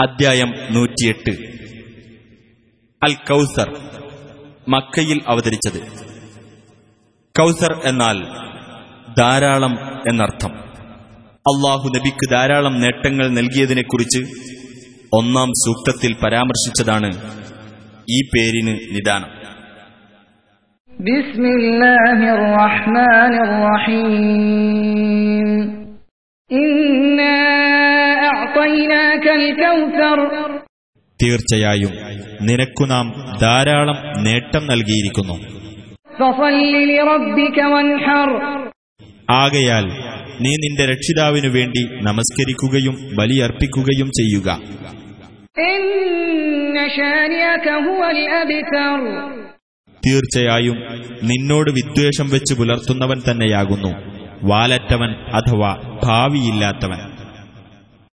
അദ്ധ്യായം നൂറ്റിയെട്ട്. അൽ കൗസർ മക്കയിൽ അവതരിച്ചത്. കൗസർ എന്നാൽ ധാരാളം എന്നർത്ഥം. അള്ളാഹു നബിക്ക് ധാരാളം നേട്ടങ്ങൾ നൽകിയതിനെക്കുറിച്ച് ഒന്നാം സൂക്തത്തിൽ പരാമർശിച്ചതാണ് ഈ പേരിന് നിദാനം. ബിസ്മില്ലാഹിർ റഹ്മാനിർ റഹീം. തീർച്ചയായും നിനക്കു നാം ധാരാളം നേട്ടം നൽകിയിരിക്കുന്നു. ആകയാൽ നീ നിന്റെ രക്ഷിതാവിനു വേണ്ടി നമസ്കരിക്കുകയും ബലിയർപ്പിക്കുകയും ചെയ്യുക. തീർച്ചയായും നിന്നോട് വിദ്വേഷം വെച്ച് പുലർത്തുന്നവൻ തന്നെയാകുന്നു. വാലറ്റവൻ അഥവാ ഭാവിയില്ലാത്തവൻ.